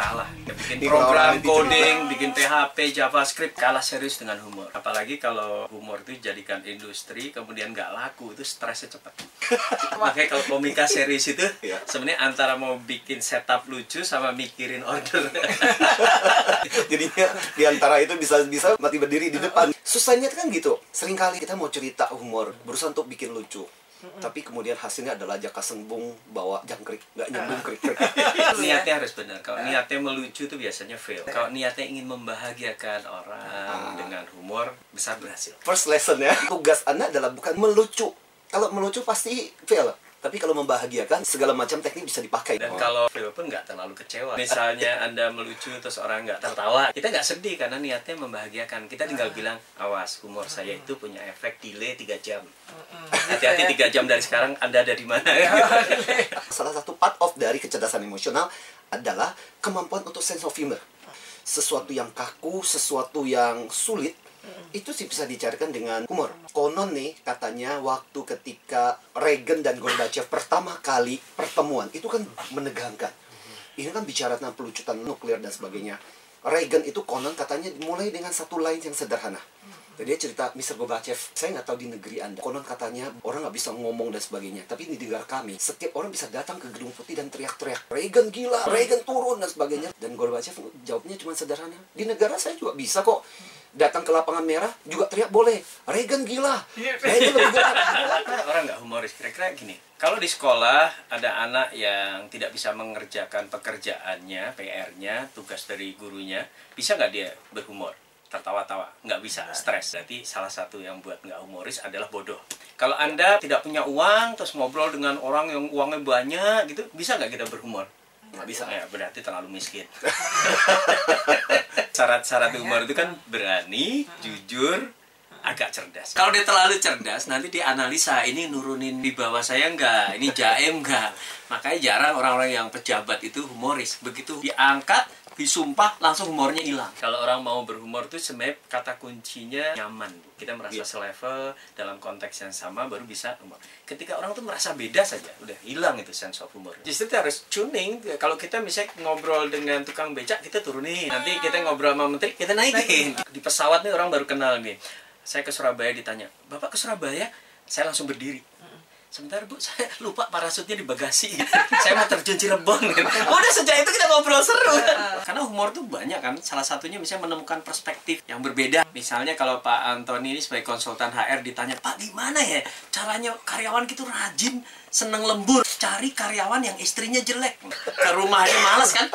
kalah. Ya, bikin program coding, bikin PHP, JavaScript kalah serius dengan humor. Apalagi kalau humor itu dijadikan industri, kemudian nggak laku, itu stresnya cepat. Makanya kalau komika serius itu Iya. sebenarnya antara mau bikin setup lucu sama mikirin order. Jadinya di antara itu bisa bisa mati berdiri di depan. Susahnya kan gitu. Seringkali kita mau cerita humor, berusaha untuk bikin lucu. Tapi kemudian hasilnya adalah jaka sembung bawa jangkrik, nggak nyambung krik krik. niatnya harus benar. Kalau niatnya melucu itu biasanya fail. Kalau niatnya ingin membahagiakan orang dengan humor, besar berhasil. First lesson ya, tugas anda adalah bukan melucu. Kalau melucu pasti fail. Tapi kalau membahagiakan, segala macam teknik bisa dipakai. Dan Oh. kalau fail pun nggak terlalu kecewa. Misalnya Anda melucu terus orang nggak tertawa, kita nggak sedih karena niatnya membahagiakan. Kita tinggal bilang, awas humor saya itu punya efek delay 3 jam. Hati-hati 3 jam dari sekarang Anda ada di mana. Salah satu part of dari kecerdasan emosional adalah kemampuan untuk sense of humor. Sesuatu yang kaku, sesuatu yang sulit, itu sih bisa dicarikan dengan humor. Konon nih katanya waktu ketika Reagan dan Gorbachev pertama kali pertemuan itu kan menegangkan. Ini kan bicara tentang pelucutan nuklir dan sebagainya. Reagan itu konon katanya mulai dengan satu line yang sederhana. Jadi dia cerita, Mr. Gorbachev, saya nggak tahu di negeri Anda. Konon katanya orang nggak bisa ngomong dan sebagainya. Tapi di negara kami, setiap orang bisa datang ke gedung putih dan teriak-teriak, Reagan gila, Reagan turun dan sebagainya. Dan Gorbachev jawabnya cuma sederhana, di negara saya juga bisa kok. Datang ke lapangan merah juga teriak boleh, Reagan gila, Reagan lebih gila. Orang nggak humoris? Kira-kira gini, kalau di sekolah ada anak yang tidak bisa mengerjakan pekerjaannya, PR-nya, tugas dari gurunya, bisa nggak dia berhumor? Tertawa-tawa, nggak bisa, stres. Berarti salah satu yang buat nggak humoris adalah bodoh. Kalau Anda tidak punya uang, terus ngobrol dengan orang yang uangnya banyak, gitu, bisa nggak kita berhumor? Nggak bisa. Ya, berarti terlalu miskin. Syarat-syarat humor itu kan berani, jujur, agak cerdas. Kalau dia terlalu cerdas, nanti dia analisa ini nurunin di bawah saya enggak, ini jaem enggak. Makanya jarang orang-orang yang pejabat itu humoris. Begitu diangkat, disumpah, langsung humornya hilang. Kalau orang mau berhumor itu sebenarnya kata kuncinya nyaman. Kita merasa Iya. selevel dalam konteks yang sama baru bisa humor. Ketika orang tuh merasa beda saja, udah hilang itu sense of humor. Justru kita harus tuning. Kalau kita misalnya ngobrol dengan tukang becak, kita turunin. Nanti kita ngobrol sama menteri, kita naikin. Di pesawat nih orang baru kenal nih. Saya ke Surabaya ditanya, Bapak ke Surabaya? Saya langsung berdiri. Sebentar bu, saya lupa parasutnya di bagasi. saya mau terjun Cirebon. Udah sejak itu kita ngobrol seru. Karena humor tuh banyak kan. Salah satunya misalnya menemukan perspektif yang berbeda. Misalnya kalau Pak Antoni ini sebagai konsultan HR ditanya, Pak gimana ya caranya karyawan kita rajin, seneng lembur, cari karyawan yang istrinya jelek. Ke rumah aja malas kan.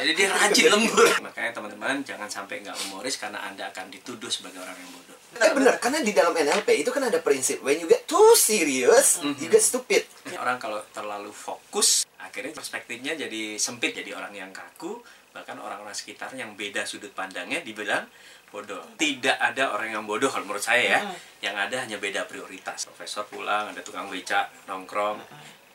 Jadi dia rajin lembur. Makanya teman-teman jangan sampai nggak humoris karena Anda akan dituduh sebagai orang yang bodoh. Eh benar, karena di dalam NLP itu kan ada prinsip when you get too serious, you get stupid. Orang kalau terlalu fokus, akhirnya perspektifnya jadi sempit, jadi orang yang kaku, bahkan orang-orang sekitar yang beda sudut pandangnya dibilang bodoh. Tidak ada orang yang bodoh kalau menurut saya ya. Yang ada hanya beda prioritas. Profesor pulang, ada tukang beca, nongkrong.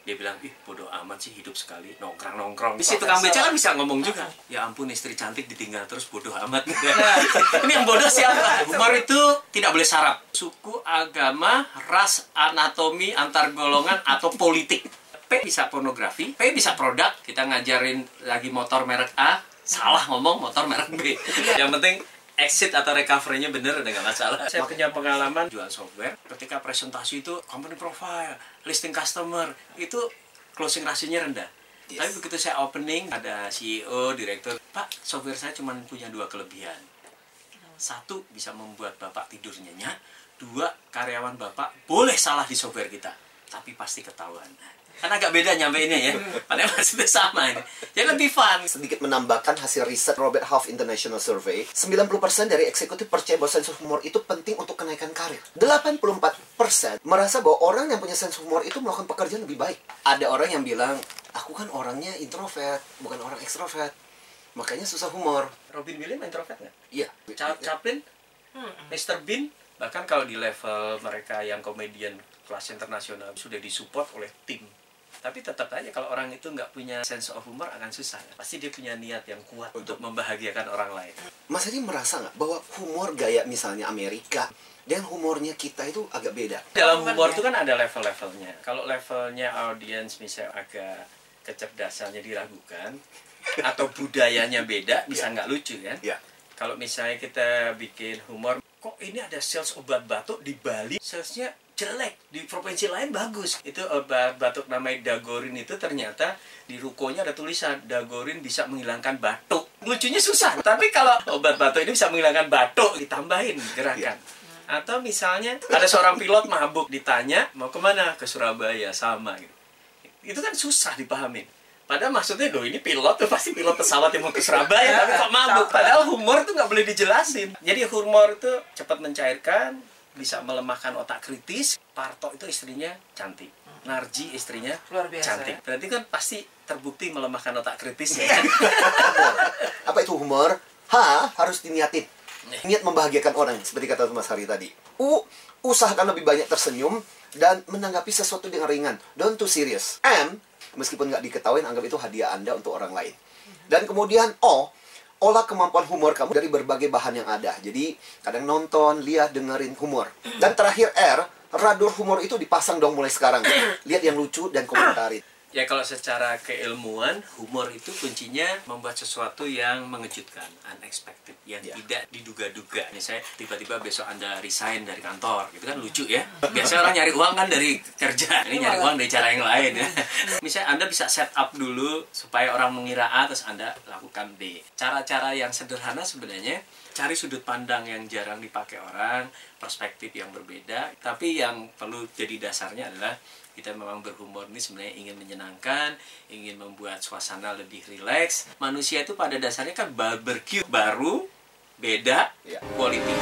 Dia bilang, ih bodoh amat sih hidup sekali, nongkrong-nongkrong. Di situ tukang beca kan bisa ngomong juga. Ya ampun istri cantik ditinggal terus bodoh amat. Ini yang bodoh siapa? Humor itu tidak boleh sarap. Suku, agama, ras, anatomi, antar golongan, atau politik. P bisa pornografi, P bisa produk. Kita ngajarin lagi motor merek A, salah ngomong motor merek B. Yang penting exit atau recovery-nya bener udah nggak masalah. Saya punya pengalaman jual software. Ketika presentasi itu company profile, listing customer, itu closing ratio-nya rendah. Yes. Tapi begitu saya opening, ada CEO, direktur, Pak, software saya cuma punya dua kelebihan. Satu, bisa membuat Bapak tidur nyenyak. Dua, karyawan Bapak boleh salah di software kita. Tapi pasti ketahuan. Kan agak beda nyampeinnya ya. Padahal masih sama ini. Jadi lebih fun. sedikit menambahkan hasil riset Robert Half International Survey, 90% dari eksekutif percaya bahwa sense of humor itu penting untuk kenaikan karir. 84% merasa bahwa orang yang punya sense of humor itu melakukan pekerjaan lebih baik. Ada orang yang bilang, aku kan orangnya introvert, bukan orang ekstrovert. Makanya susah humor. Robin Williams introvert nggak? Iya. Charles Chaplin, Mr. Bean, bahkan kalau di level mereka yang komedian kelas internasional sudah disupport oleh tim. Tapi tetap aja kalau orang itu nggak punya sense of humor akan susah. Pasti dia punya niat yang kuat untuk membahagiakan orang lain. Mas Adi merasa nggak bahwa humor gaya misalnya Amerika dan humornya kita itu agak beda? Dalam humor itu kan ada level-levelnya. Kalau levelnya audiens misalnya agak kecerdasannya diragukan, atau budayanya beda bisa nggak lucu kan Ya. kalau misalnya kita bikin humor kok ini ada sales obat batuk di Bali salesnya jelek di provinsi lain bagus. Itu obat batuk namanya dagorin itu ternyata di rukonya ada tulisan dagorin bisa menghilangkan batuk. Lucunya susah tapi kalau obat batuk ini bisa menghilangkan batuk ditambahin gerakan. Atau misalnya ada seorang pilot mabuk ditanya mau ke mana? Ke Surabaya sama gitu. Itu kan susah dipahamin. Padahal maksudnya loh ini pilot tuh pasti pilot pesawat yang mau ke Surabaya tapi kok mabuk. Padahal humor tuh nggak boleh dijelasin. Jadi humor itu cepat mencairkan, bisa melemahkan otak kritis. Parto itu istrinya cantik. Narji istrinya Luar biasa, cantik. Berarti kan pasti terbukti melemahkan otak kritis Iya. ya. Apa itu humor? H harus diniatin. Niat membahagiakan orang seperti kata Mas Hari tadi. U usahakan lebih banyak tersenyum dan menanggapi sesuatu dengan ringan. Don't too serious. M meskipun nggak diketahui anggap itu hadiah Anda untuk orang lain. Dan kemudian O olah kemampuan humor kamu dari berbagai bahan yang ada. Jadi kadang nonton, lihat, dengerin humor. Dan terakhir R, radar humor itu dipasang dong mulai sekarang. Lihat yang lucu dan komentarin. Ya kalau secara keilmuan, humor itu kuncinya membuat sesuatu yang mengejutkan, unexpected, yang Ya. tidak diduga-duga. Misalnya tiba-tiba besok Anda resign dari kantor, itu kan lucu ya. Biasanya orang nyari uang kan dari kerja, ini nyari uang dari cara yang lain ya. Misalnya Anda bisa set up dulu supaya orang mengira A, terus Anda lakukan B. Cara-cara yang sederhana sebenarnya cari sudut pandang yang jarang dipakai orang, perspektif yang berbeda, tapi yang perlu jadi dasarnya adalah kita memang berhumor ini sebenarnya ingin menyenangkan ingin membuat suasana lebih rileks manusia itu pada dasarnya kan barbecue baru beda ya. quality